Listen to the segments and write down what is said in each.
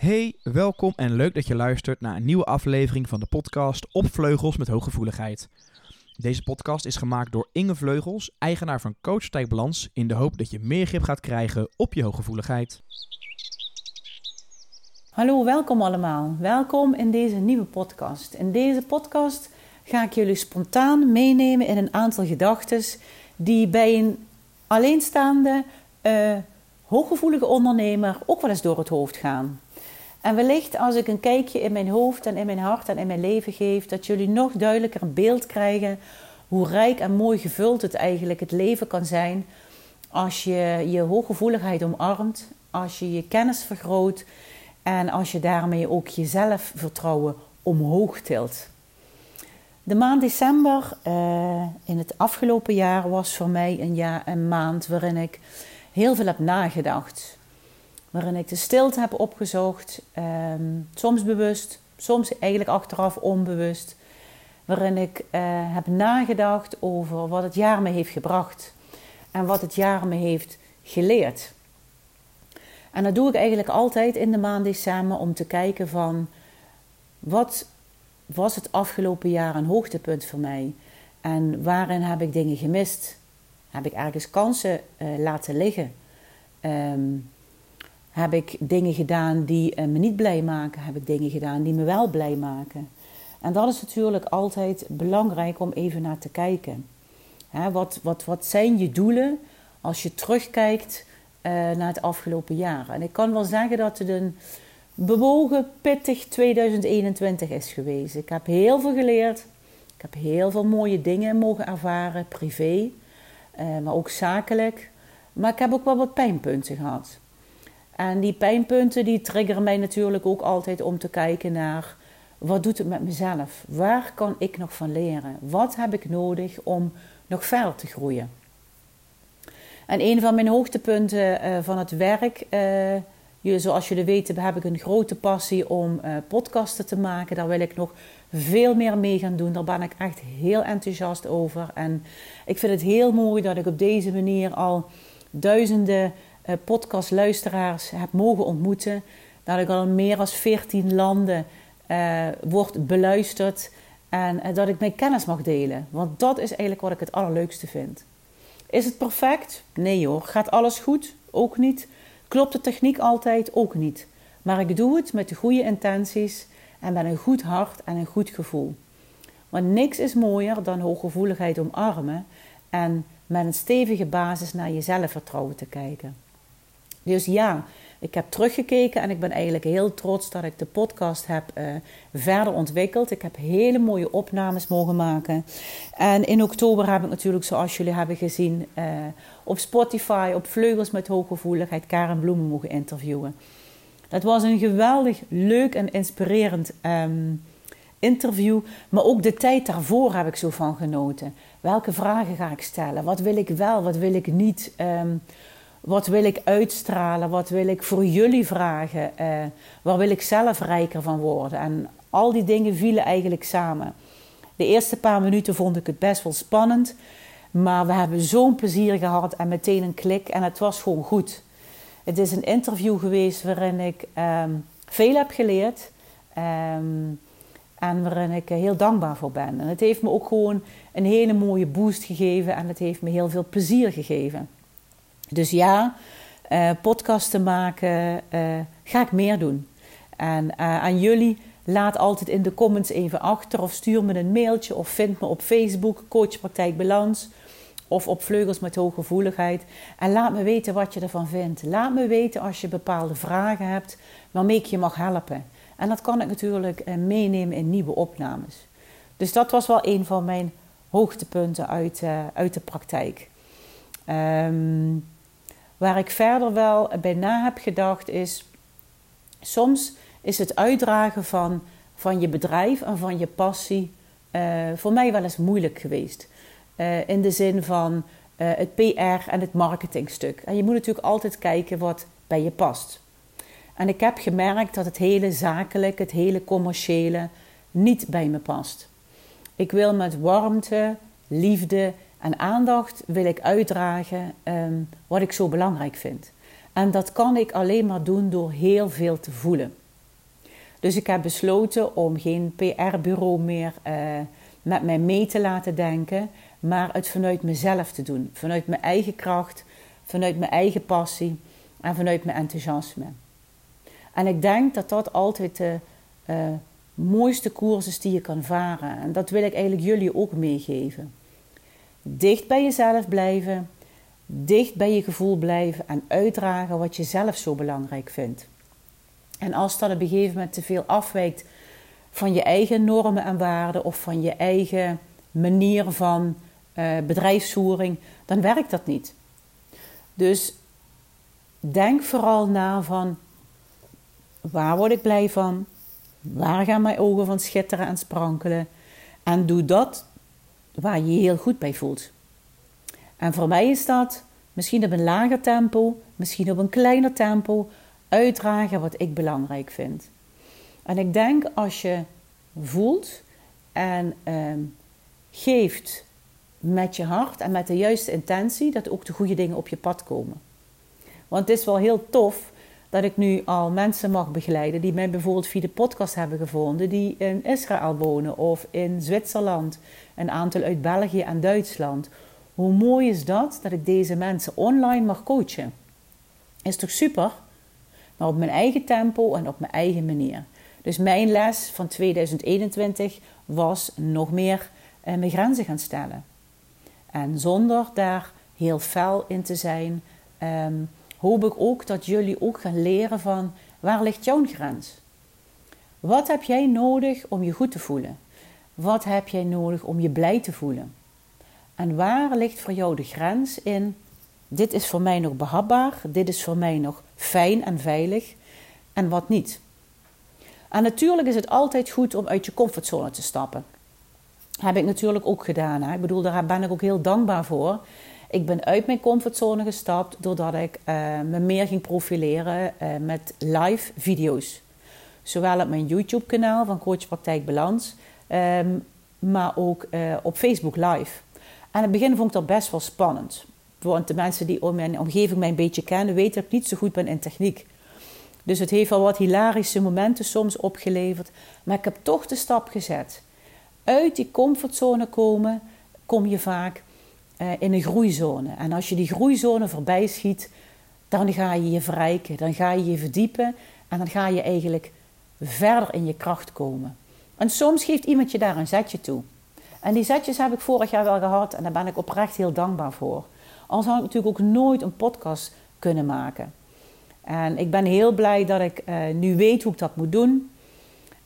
Hey, welkom en leuk dat je luistert naar een nieuwe aflevering van de podcast Op Vleugels met Hooggevoeligheid. Deze podcast is gemaakt door Inge Vleugels, eigenaar van Coach in de hoop dat je meer grip gaat krijgen op je hooggevoeligheid. Hallo, welkom allemaal. Welkom in deze nieuwe podcast. In deze podcast ga ik jullie spontaan meenemen in een aantal gedachten die bij een alleenstaande, uh, hooggevoelige ondernemer ook wel eens door het hoofd gaan. En wellicht als ik een kijkje in mijn hoofd en in mijn hart en in mijn leven geef, dat jullie nog duidelijker een beeld krijgen hoe rijk en mooi gevuld het eigenlijk het leven kan zijn als je je hooggevoeligheid omarmt, als je je kennis vergroot en als je daarmee ook je zelfvertrouwen omhoog tilt. De maand december uh, in het afgelopen jaar was voor mij een, jaar, een maand waarin ik heel veel heb nagedacht waarin ik de stilte heb opgezocht, ehm, soms bewust, soms eigenlijk achteraf onbewust, waarin ik uh, heb nagedacht over wat het jaar me heeft gebracht en wat het jaar me heeft geleerd. En dat doe ik eigenlijk altijd in de maand december om te kijken van wat was het afgelopen jaar een hoogtepunt voor mij en waarin heb ik dingen gemist? Heb ik ergens kansen uh, laten liggen? Um, heb ik dingen gedaan die eh, me niet blij maken? Heb ik dingen gedaan die me wel blij maken? En dat is natuurlijk altijd belangrijk om even naar te kijken. wat, wat, wat zijn je doelen als je terugkijkt uh, naar het afgelopen jaar? En ik kan wel zeggen dat het een bewogen, pittig 2021 is geweest. Ik heb heel veel geleerd. Ik heb heel veel mooie dingen mogen ervaren, privé, uh, maar ook zakelijk. Maar ik heb ook wel wat pijnpunten gehad. En die pijnpunten die triggeren mij natuurlijk ook altijd om te kijken naar wat doet het met mezelf? Waar kan ik nog van leren? Wat heb ik nodig om nog verder te groeien? En een van mijn hoogtepunten uh, van het werk, uh, zoals jullie weten, heb ik een grote passie om uh, podcasten te maken. Daar wil ik nog veel meer mee gaan doen. Daar ben ik echt heel enthousiast over. En ik vind het heel mooi dat ik op deze manier al duizenden podcastluisteraars heb mogen ontmoeten. Dat ik al in meer dan 14 landen uh, beluisterd. En uh, dat ik mijn kennis mag delen. Want dat is eigenlijk wat ik het allerleukste vind. Is het perfect? Nee hoor. Gaat alles goed? Ook niet. Klopt de techniek altijd? Ook niet. Maar ik doe het met de goede intenties en met een goed hart en een goed gevoel. Want niks is mooier dan hooggevoeligheid omarmen en met een stevige basis naar je zelfvertrouwen te kijken. Dus ja, ik heb teruggekeken en ik ben eigenlijk heel trots dat ik de podcast heb uh, verder ontwikkeld. Ik heb hele mooie opnames mogen maken. En in oktober heb ik natuurlijk, zoals jullie hebben gezien, uh, op Spotify, op Vleugels met Hooggevoeligheid, Karen Bloemen mogen interviewen. Dat was een geweldig leuk en inspirerend um, interview. Maar ook de tijd daarvoor heb ik zo van genoten. Welke vragen ga ik stellen? Wat wil ik wel, wat wil ik niet? Um, wat wil ik uitstralen? Wat wil ik voor jullie vragen? Uh, waar wil ik zelf rijker van worden? En al die dingen vielen eigenlijk samen. De eerste paar minuten vond ik het best wel spannend. Maar we hebben zo'n plezier gehad en meteen een klik. En het was gewoon goed. Het is een interview geweest waarin ik um, veel heb geleerd. Um, en waarin ik heel dankbaar voor ben. En het heeft me ook gewoon een hele mooie boost gegeven. En het heeft me heel veel plezier gegeven. Dus ja, uh, podcasten maken uh, ga ik meer doen. En uh, aan jullie, laat altijd in de comments even achter of stuur me een mailtje of vind me op Facebook, Coach Praktijk Balans of op Vleugels met Hooggevoeligheid. En laat me weten wat je ervan vindt. Laat me weten als je bepaalde vragen hebt waarmee ik je mag helpen. En dat kan ik natuurlijk meenemen in nieuwe opnames. Dus dat was wel een van mijn hoogtepunten uit, uit de praktijk. Um, Waar ik verder wel bij na heb gedacht is, soms is het uitdragen van, van je bedrijf en van je passie uh, voor mij wel eens moeilijk geweest. Uh, in de zin van uh, het PR en het marketingstuk. En je moet natuurlijk altijd kijken wat bij je past. En ik heb gemerkt dat het hele zakelijke, het hele commerciële niet bij me past. Ik wil met warmte, liefde en aandacht wil ik uitdragen um, wat ik zo belangrijk vind. En dat kan ik alleen maar doen door heel veel te voelen. Dus ik heb besloten om geen PR-bureau meer uh, met mij mee te laten denken, maar het vanuit mezelf te doen. Vanuit mijn eigen kracht, vanuit mijn eigen passie en vanuit mijn enthousiasme. En ik denk dat dat altijd de uh, mooiste koers is die je kan varen. En dat wil ik eigenlijk jullie ook meegeven. Dicht bij jezelf blijven, dicht bij je gevoel blijven en uitdragen wat je zelf zo belangrijk vindt. En als dat op een gegeven moment te veel afwijkt van je eigen normen en waarden of van je eigen manier van uh, bedrijfsvoering, dan werkt dat niet. Dus denk vooral na van waar word ik blij van? Waar gaan mijn ogen van schitteren en sprankelen? En doe dat waar je je heel goed bij voelt. En voor mij is dat misschien op een lager tempo, misschien op een kleiner tempo, uitdragen wat ik belangrijk vind. En ik denk als je voelt en ehm, geeft met je hart en met de juiste intentie, dat ook de goede dingen op je pad komen. Want het is wel heel tof dat ik nu al mensen mag begeleiden die mij bijvoorbeeld via de podcast hebben gevonden, die in Israël wonen of in Zwitserland, een aantal uit België en Duitsland. Hoe mooi is dat dat ik deze mensen online mag coachen? Is toch super? Maar op mijn eigen tempo en op mijn eigen manier. Dus mijn les van 2021 was nog meer eh, mijn grenzen gaan stellen. En zonder daar heel fel in te zijn, ehm, hoop ik ook dat jullie ook gaan leren van waar ligt jouw grens? Wat heb jij nodig om je goed te voelen? Wat heb jij nodig om je blij te voelen? En waar ligt voor jou de grens in? Dit is voor mij nog behapbaar, dit is voor mij nog fijn en veilig en wat niet. En natuurlijk is het altijd goed om uit je comfortzone te stappen. Heb ik natuurlijk ook gedaan. Hè? Ik bedoel, daar ben ik ook heel dankbaar voor. Ik ben uit mijn comfortzone gestapt doordat ik uh, me meer ging profileren uh, met live video's. Zowel op mijn YouTube-kanaal van Coach Praktijk Balans, um, maar ook uh, op Facebook Live. In het begin vond ik dat best wel spannend. Want de mensen die om mijn omgeving mij een beetje kennen, weten dat ik niet zo goed ben in techniek. Dus het heeft al wat hilarische momenten soms opgeleverd. Maar ik heb toch de stap gezet. Uit die comfortzone komen, kom je vaak in een groeizone. En als je die groeizone voorbij schiet, dan ga je je verrijken. Dan ga je je verdiepen. En dan ga je eigenlijk verder in je kracht komen. En soms geeft iemand je daar een zetje toe. En die zetjes heb ik vorig jaar wel gehad. En daar ben ik oprecht heel dankbaar voor. Anders had ik natuurlijk ook nooit een podcast kunnen maken. En ik ben heel blij dat ik uh, nu weet hoe ik dat moet doen.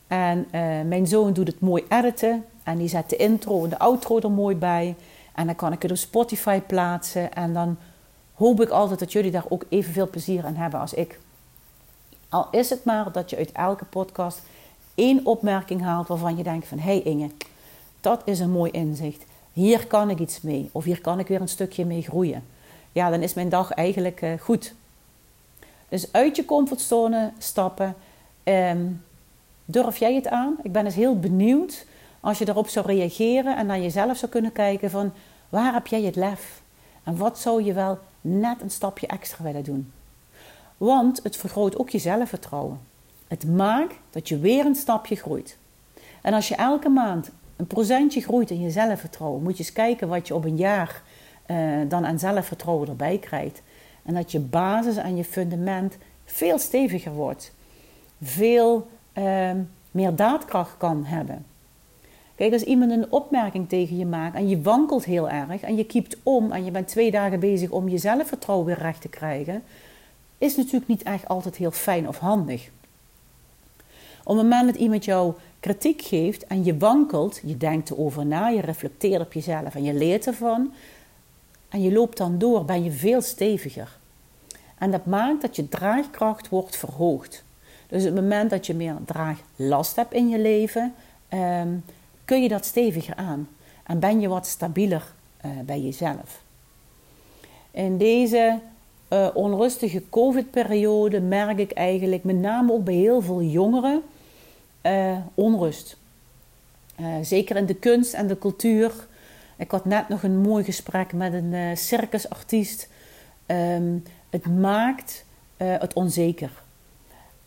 En uh, mijn zoon doet het mooi editen. En die zet de intro en de outro er mooi bij. En dan kan ik het op Spotify plaatsen. En dan hoop ik altijd dat jullie daar ook evenveel plezier aan hebben als ik. Al is het maar dat je uit elke podcast één opmerking haalt waarvan je denkt van... Hé hey Inge, dat is een mooi inzicht. Hier kan ik iets mee. Of hier kan ik weer een stukje mee groeien. Ja, dan is mijn dag eigenlijk uh, goed. Dus uit je comfortzone stappen. Um, durf jij het aan? Ik ben eens heel benieuwd als je daarop zou reageren en naar jezelf zou kunnen kijken van waar heb jij het lef? En wat zou je wel net een stapje extra willen doen? Want het vergroot ook je zelfvertrouwen. Het maakt dat je weer een stapje groeit. En als je elke maand een procentje groeit in je zelfvertrouwen, moet je eens kijken wat je op een jaar uh, dan aan zelfvertrouwen erbij krijgt. En dat je basis en je fundament veel steviger wordt. Veel uh, meer daadkracht kan hebben. Kijk, als iemand een opmerking tegen je maakt en je wankelt heel erg en je kiept om en je bent twee dagen bezig om je zelfvertrouwen weer recht te krijgen, is natuurlijk niet echt altijd heel fijn of handig. Op het moment dat iemand jou kritiek geeft en je wankelt, je denkt erover na, je reflecteert op jezelf en je leert ervan en je loopt dan door, ben je veel steviger. En dat maakt dat je draagkracht wordt verhoogd. Dus op het moment dat je meer draaglast hebt in je leven, um, kun je dat steviger aan en ben je wat stabieler uh, bij jezelf. In deze uh, onrustige COVID-periode merk ik eigenlijk met name ook bij heel veel jongeren uh, onrust. zeker in de kunst en de cultuur. Ik had net nog een mooi gesprek met een circusartiest. Um, het maakt het onzeker.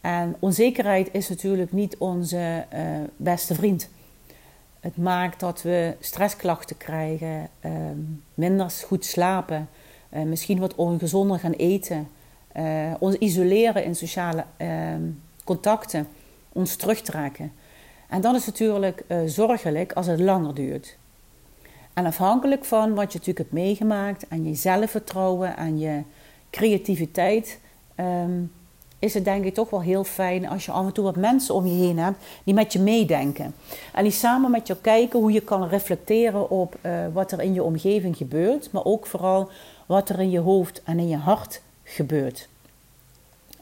En onzekerheid is natuurlijk niet onze beste vriend. Het maakt dat we stressklachten krijgen, uh, minder goed slapen, uh, misschien wat ongezonder gaan eten, ons isoleren in sociale ehm, contacten, ons terugtrekken. En dat is natuurlijk zorgelijk als het langer duurt. En afhankelijk van wat je natuurlijk hebt meegemaakt, aan je zelfvertrouwen, aan je creativiteit, um, is het denk ik toch wel heel fijn als je af en toe wat mensen om je heen hebt die met je meedenken. En die samen met jou kijken hoe je kan reflecteren op uh, wat er in je omgeving gebeurt, maar ook vooral wat er in je hoofd en in je hart gebeurt.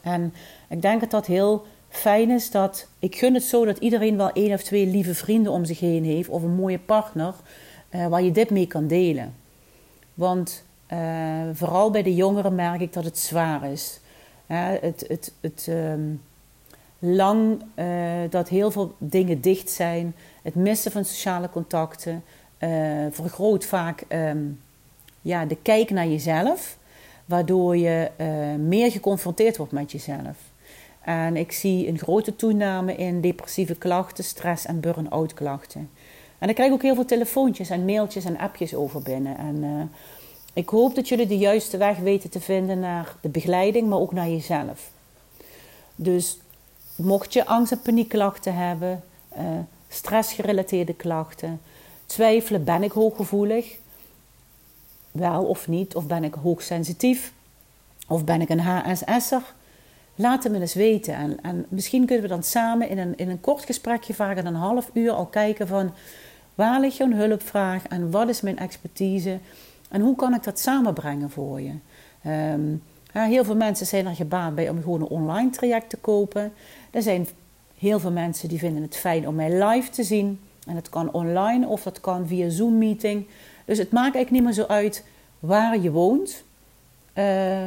En ik denk dat dat heel fijn is dat ik gun het zo dat iedereen wel één of twee lieve vrienden om zich heen heeft of een mooie partner uh, waar je dit mee kan delen. Want uh, vooral bij de jongeren merk ik dat het zwaar is. Het het, het um, lang uh, dat heel veel dingen dicht zijn, het missen van sociale contacten, vergroot vaak um, ja, de kijk naar jezelf, waardoor je meer geconfronteerd wordt met jezelf. En ik zie een grote toename in depressieve klachten, stress en burn-out klachten. En ik krijg ook heel veel telefoontjes en mailtjes en appjes over binnen. En ik hoop dat jullie de juiste weg weten te vinden naar de begeleiding, maar ook naar jezelf. Dus mocht je angst- en paniekklachten hebben, uh, stressgerelateerde klachten, twijfelen, ben ik hooggevoelig? Wel of niet? Of ben ik hoogsensitief? Of ben ik een HSS'er? Laat het me eens weten. En, en, misschien kunnen we dan samen in een, in een kort gesprekje, vaak een half uur, al kijken van Waar ligt jouw hulpvraag en wat is mijn expertise? En hoe kan ik dat samenbrengen voor je? Um, heel veel mensen zijn er gebaat bij om gewoon een online traject te kopen. Er zijn heel veel mensen die vinden het fijn om mij live te zien. En dat kan online of dat kan via Zoom-meeting. Dus het maakt eigenlijk niet meer zo uit waar je woont. Uh,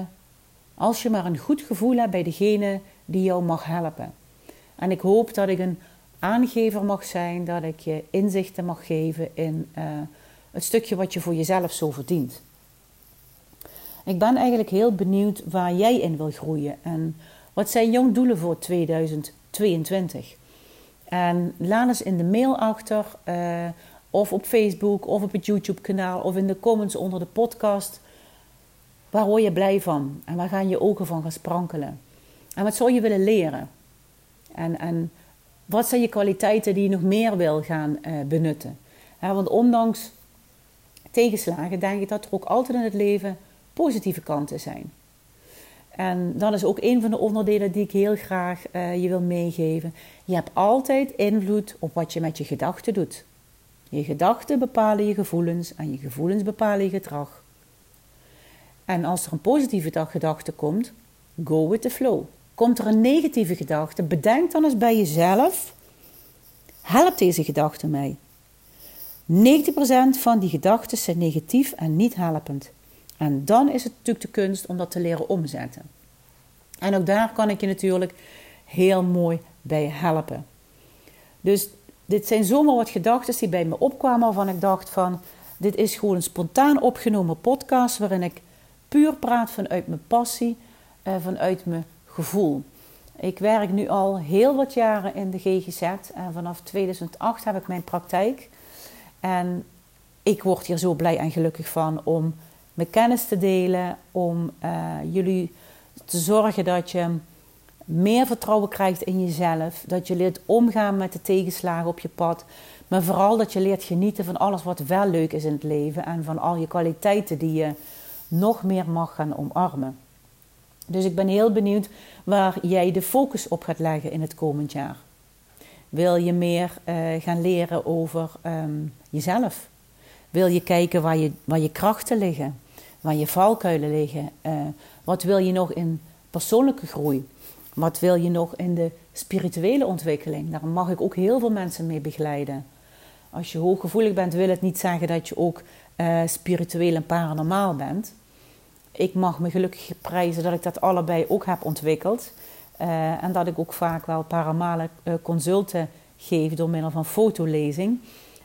als je maar een goed gevoel hebt bij degene die jou mag helpen. En ik hoop dat ik een aangever mag zijn, dat ik je inzichten mag geven in uh, het stukje wat je voor jezelf zo verdient. Ik ben eigenlijk heel benieuwd waar jij in wil groeien en wat zijn jouw doelen voor 2022. En laat eens in de mail achter, uh, of op Facebook, of op het YouTube-kanaal, of in de comments onder de podcast. Waar word je blij van? En waar gaan je ogen van gaan sprankelen? En wat zou je willen leren? En, en wat zijn je kwaliteiten die je nog meer wil gaan uh, benutten? want ondanks tegenslagen denk ik dat er ook altijd in het leven positieve kanten zijn. En dat is ook een van de onderdelen die ik heel graag uh, je wil meegeven. Je hebt altijd invloed op wat je met je gedachten doet. Je gedachten bepalen je gevoelens en je gevoelens bepalen je gedrag. En als er een positieve gedachte komt, go with the flow. Komt er een negatieve gedachte, bedenk dan eens bij jezelf: helpt deze gedachte mij? 90% van die gedachten zijn negatief en niet helpend. En dan is het natuurlijk de kunst om dat te leren omzetten. En ook daar kan ik je natuurlijk heel mooi bij helpen. Dus dit zijn zomaar wat gedachten die bij me opkwamen waarvan ik dacht van... dit is gewoon een spontaan opgenomen podcast waarin ik puur praat vanuit mijn passie, vanuit mijn gevoel. Ik werk nu al heel wat jaren in de GGZ en vanaf 2008 heb ik mijn praktijk. En ik word hier zo blij en gelukkig van om mijn kennis te delen, om uh, jullie te zorgen dat je meer vertrouwen krijgt in jezelf, dat je leert omgaan met de tegenslagen op je pad, maar vooral dat je leert genieten van alles wat wel leuk is in het leven en van al je kwaliteiten die je nog meer mag gaan omarmen. Dus ik ben heel benieuwd waar jij de focus op gaat leggen in het komend jaar. Wil je meer uh, gaan leren over um, jezelf? Wil je kijken waar je, waar je krachten liggen, waar je valkuilen liggen? Uh, wat wil je nog in persoonlijke groei? Wat wil je nog in de spirituele ontwikkeling? Daar mag ik ook heel veel mensen mee begeleiden. Als je hooggevoelig bent, wil het niet zeggen dat je ook uh, spiritueel en paranormaal bent ik mag me gelukkig prijzen dat ik dat allebei ook heb ontwikkeld. Uh, en dat ik ook vaak wel paramale uh, consulten geef door middel van fotolezing.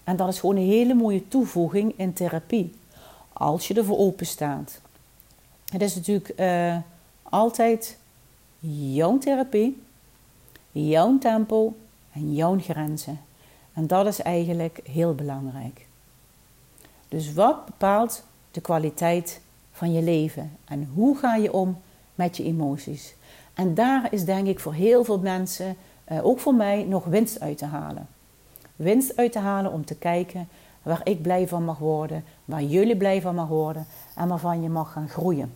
En dat is gewoon een hele mooie toevoeging in therapie. Als je ervoor open staat. Het is natuurlijk uh, altijd jouw therapie. jouw tempo en jouw grenzen. En dat is eigenlijk heel belangrijk. Dus wat bepaalt de kwaliteit van je leven en hoe ga je om met je emoties? En daar is denk ik voor heel veel mensen, eh, ook voor mij, nog winst uit te halen. Winst uit te halen om te kijken waar ik blij van mag worden, waar jullie blij van mag worden en waarvan je mag gaan groeien.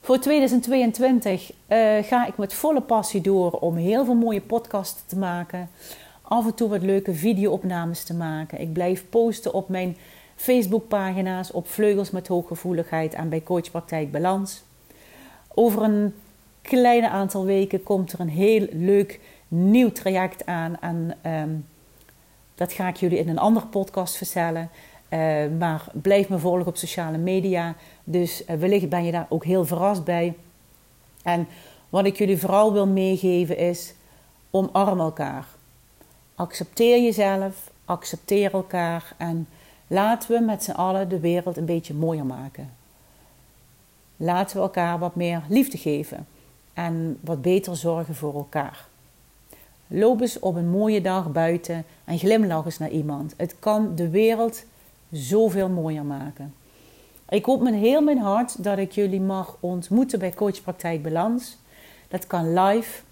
Voor 2022 uh, eh, ga ik met volle passie door om heel veel mooie podcasts te maken. Af en toe wat leuke video-opnames te maken. Ik blijf posten op mijn Facebookpagina's, op Vleugels met Hooggevoeligheid en bij Coachpraktijk Balans. Over een kleine aantal weken komt er een heel leuk nieuw traject aan. En um, dat ga ik jullie in een andere podcast vertellen. Uh, maar blijf me volgen op sociale media. Dus uh, wellicht ben je daar ook heel verrast bij. En wat ik jullie vooral wil meegeven is: omarm elkaar. Accepteer jezelf, accepteer elkaar en laten we met z'n allen de wereld een beetje mooier maken. Laten we elkaar wat meer liefde geven en wat beter zorgen voor elkaar. Loop eens op een mooie dag buiten en glimlach eens naar iemand. Het kan de wereld zoveel mooier maken. Ik hoop met heel mijn hart dat ik jullie mag ontmoeten bij Coachpraktijk Balans. Dat kan live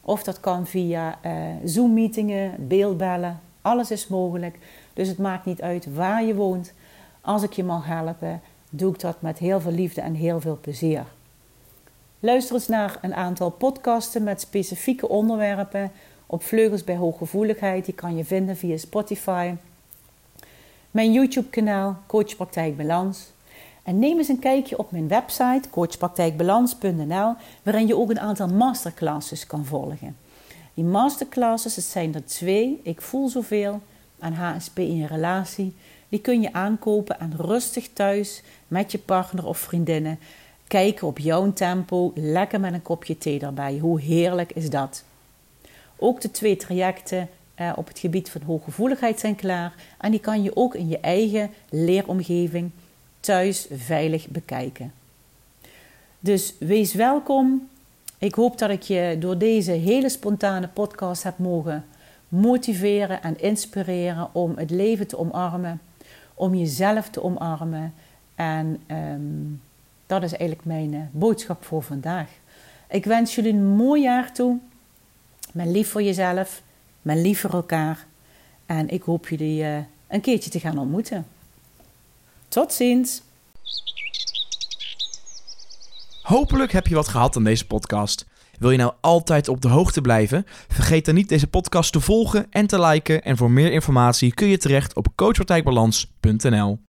of dat kan via uh, Zoom-meetingen, beeldbellen. Alles is mogelijk. Dus het maakt niet uit waar je woont. Als ik je mag helpen, doe ik dat met heel veel liefde en heel veel plezier. Luister eens naar een aantal podcasten met specifieke onderwerpen op Vleugels bij Hooggevoeligheid. Die kan je vinden via Spotify. Mijn YouTube-kanaal Coachpraktijk Balans. En neem eens een kijkje op mijn website coachpraktijkbalans.nl, waarin je ook een aantal masterclasses kan volgen. Die masterclasses, het zijn er twee. Ik voel zoveel aan HSP in je relatie. Die kun je aankopen en rustig thuis met je partner of vriendinnen kijken op jouw tempo, lekker met een kopje thee erbij. Hoe heerlijk is dat? Ook de twee trajecten eh, op het gebied van hooggevoeligheid zijn klaar. En die kan je ook in je eigen leeromgeving thuis veilig bekijken. Dus wees welkom. Ik hoop dat ik je door deze hele spontane podcast heb mogen motiveren en inspireren om het leven te omarmen, om jezelf te omarmen. En ehm, dat is eigenlijk mijn uh, boodschap voor vandaag. Ik wens jullie een mooi jaar toe. Met lief voor jezelf, met lief voor elkaar. En ik hoop jullie uh, een keertje te gaan ontmoeten. Tot ziens. Hopelijk heb je wat gehad aan deze podcast. Wil je nou altijd op de hoogte blijven? Vergeet dan niet deze podcast te volgen en te liken. En voor meer informatie kun je terecht op coachpartijbalans.nl.